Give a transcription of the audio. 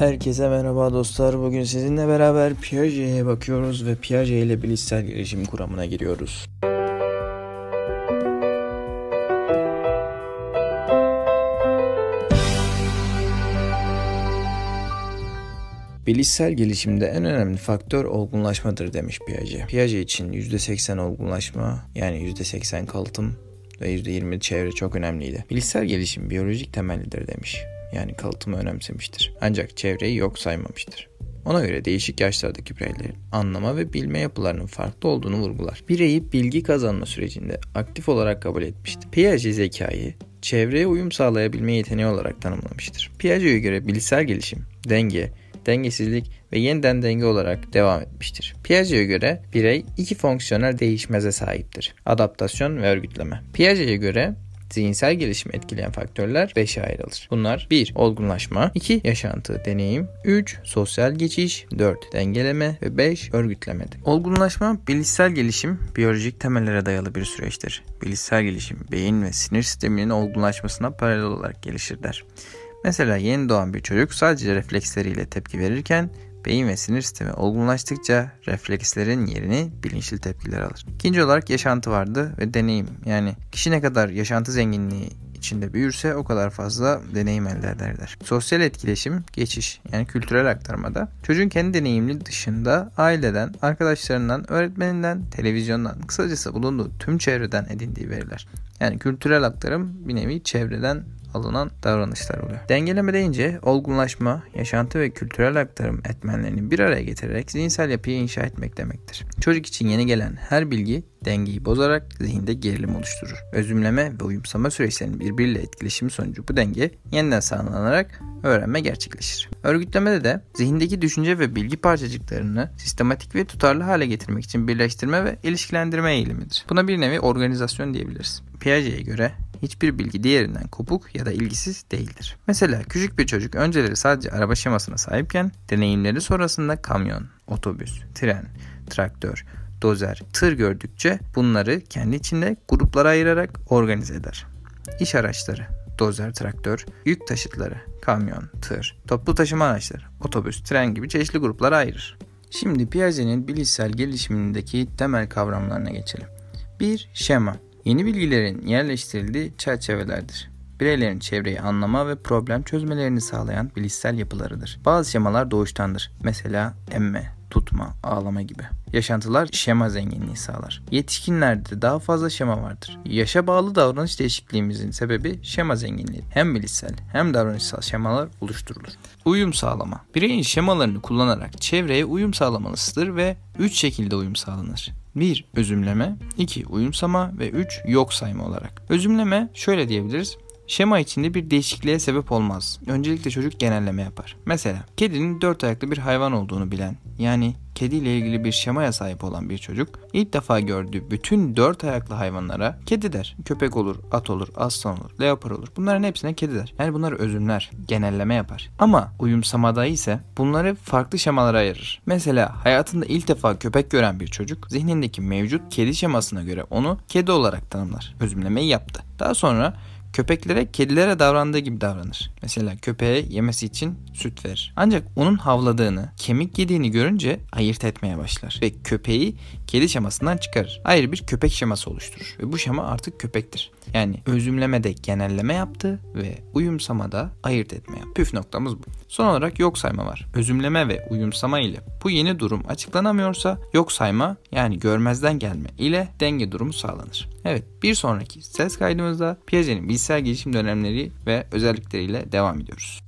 Herkese merhaba dostlar. Bugün sizinle beraber Piaget'e bakıyoruz ve Piaget ile bilişsel gelişim kuramına giriyoruz. Bilişsel gelişimde en önemli faktör olgunlaşmadır demiş Piaget. Piaget için %80 olgunlaşma yani %80 kalıtım ve %20 çevre çok önemliydi. Bilişsel gelişim biyolojik temellidir demiş yani kalıtımı önemsemiştir. Ancak çevreyi yok saymamıştır. Ona göre değişik yaşlardaki bireylerin anlama ve bilme yapılarının farklı olduğunu vurgular. Bireyi bilgi kazanma sürecinde aktif olarak kabul etmiştir. Piaget zekayı çevreye uyum sağlayabilme yeteneği olarak tanımlamıştır. Piaget'e göre bilişsel gelişim, denge, dengesizlik ve yeniden denge olarak devam etmiştir. Piaget'e göre birey iki fonksiyonel değişmeze sahiptir. Adaptasyon ve örgütleme. Piaget'e göre zihinsel gelişimi etkileyen faktörler 5'e ayrılır. Bunlar 1. Olgunlaşma 2. Yaşantı, deneyim 3. Sosyal geçiş 4. Dengeleme ve 5. Örgütlemedir. Olgunlaşma, bilişsel gelişim biyolojik temellere dayalı bir süreçtir. Bilişsel gelişim, beyin ve sinir sisteminin olgunlaşmasına paralel olarak gelişir der. Mesela yeni doğan bir çocuk sadece refleksleriyle tepki verirken beyin ve sinir sistemi olgunlaştıkça reflekslerin yerini bilinçli tepkiler alır. İkinci olarak yaşantı vardı ve deneyim. Yani kişi ne kadar yaşantı zenginliği içinde büyürse o kadar fazla deneyim elde ederler. Sosyal etkileşim, geçiş yani kültürel aktarmada çocuğun kendi deneyimli dışında aileden, arkadaşlarından, öğretmeninden, televizyondan, kısacası bulunduğu tüm çevreden edindiği veriler. Yani kültürel aktarım bir nevi çevreden alınan davranışlar oluyor. Dengeleme deyince olgunlaşma, yaşantı ve kültürel aktarım etmenlerini bir araya getirerek zihinsel yapıyı inşa etmek demektir. Çocuk için yeni gelen her bilgi dengeyi bozarak zihinde gerilim oluşturur. Özümleme ve uyumsama süreçlerinin birbiriyle etkileşimi sonucu bu denge yeniden sağlanarak öğrenme gerçekleşir. Örgütlemede de zihindeki düşünce ve bilgi parçacıklarını sistematik ve tutarlı hale getirmek için birleştirme ve ilişkilendirme eğilimidir. Buna bir nevi organizasyon diyebiliriz. Piaget'e göre hiçbir bilgi diğerinden kopuk ya da ilgisiz değildir. Mesela küçük bir çocuk önceleri sadece araba şemasına sahipken deneyimleri sonrasında kamyon, otobüs, tren, traktör, dozer, tır gördükçe bunları kendi içinde gruplara ayırarak organize eder. İş araçları, dozer, traktör, yük taşıtları, kamyon, tır, toplu taşıma araçları, otobüs, tren gibi çeşitli gruplara ayırır. Şimdi Piaget'in bilişsel gelişimindeki temel kavramlarına geçelim. 1. Şema Yeni bilgilerin yerleştirildiği çerçevelerdir. Bireylerin çevreyi anlama ve problem çözmelerini sağlayan bilişsel yapılarıdır. Bazı şemalar doğuştandır. Mesela emme, tutma, ağlama gibi. Yaşantılar şema zenginliği sağlar. Yetişkinlerde daha fazla şema vardır. Yaşa bağlı davranış değişikliğimizin sebebi şema zenginliği. Hem bilişsel hem davranışsal şemalar oluşturulur. Uyum sağlama. Bireyin şemalarını kullanarak çevreye uyum sağlamalısıdır ve 3 şekilde uyum sağlanır. 1. Özümleme 2. Uyumsama ve 3. Yok sayma olarak. Özümleme şöyle diyebiliriz. Şema içinde bir değişikliğe sebep olmaz. Öncelikle çocuk genelleme yapar. Mesela kedinin dört ayaklı bir hayvan olduğunu bilen yani kediyle ilgili bir şemaya sahip olan bir çocuk ilk defa gördüğü bütün dört ayaklı hayvanlara kedi der. Köpek olur, at olur, aslan olur, leopar olur. Bunların hepsine kedi der. Yani bunları özümler, genelleme yapar. Ama uyumsamada ise bunları farklı şemalara ayırır. Mesela hayatında ilk defa köpek gören bir çocuk zihnindeki mevcut kedi şemasına göre onu kedi olarak tanımlar. Özümlemeyi yaptı. Daha sonra köpeklere kedilere davrandığı gibi davranır. Mesela köpeğe yemesi için süt verir. Ancak onun havladığını, kemik yediğini görünce ayırt etmeye başlar ve köpeği kedi şemasından çıkarır. Ayrı bir köpek şeması oluşturur ve bu şema artık köpektir. Yani özümlemede genelleme yaptı ve uyumsamada ayırt etme yaptı. Püf noktamız bu. Son olarak yok sayma var. Özümleme ve uyumsama ile bu yeni durum açıklanamıyorsa yok sayma yani görmezden gelme ile denge durumu sağlanır. Evet bir sonraki ses kaydımızda Piaget'in bilgisayar gelişim dönemleri ve özellikleriyle devam ediyoruz.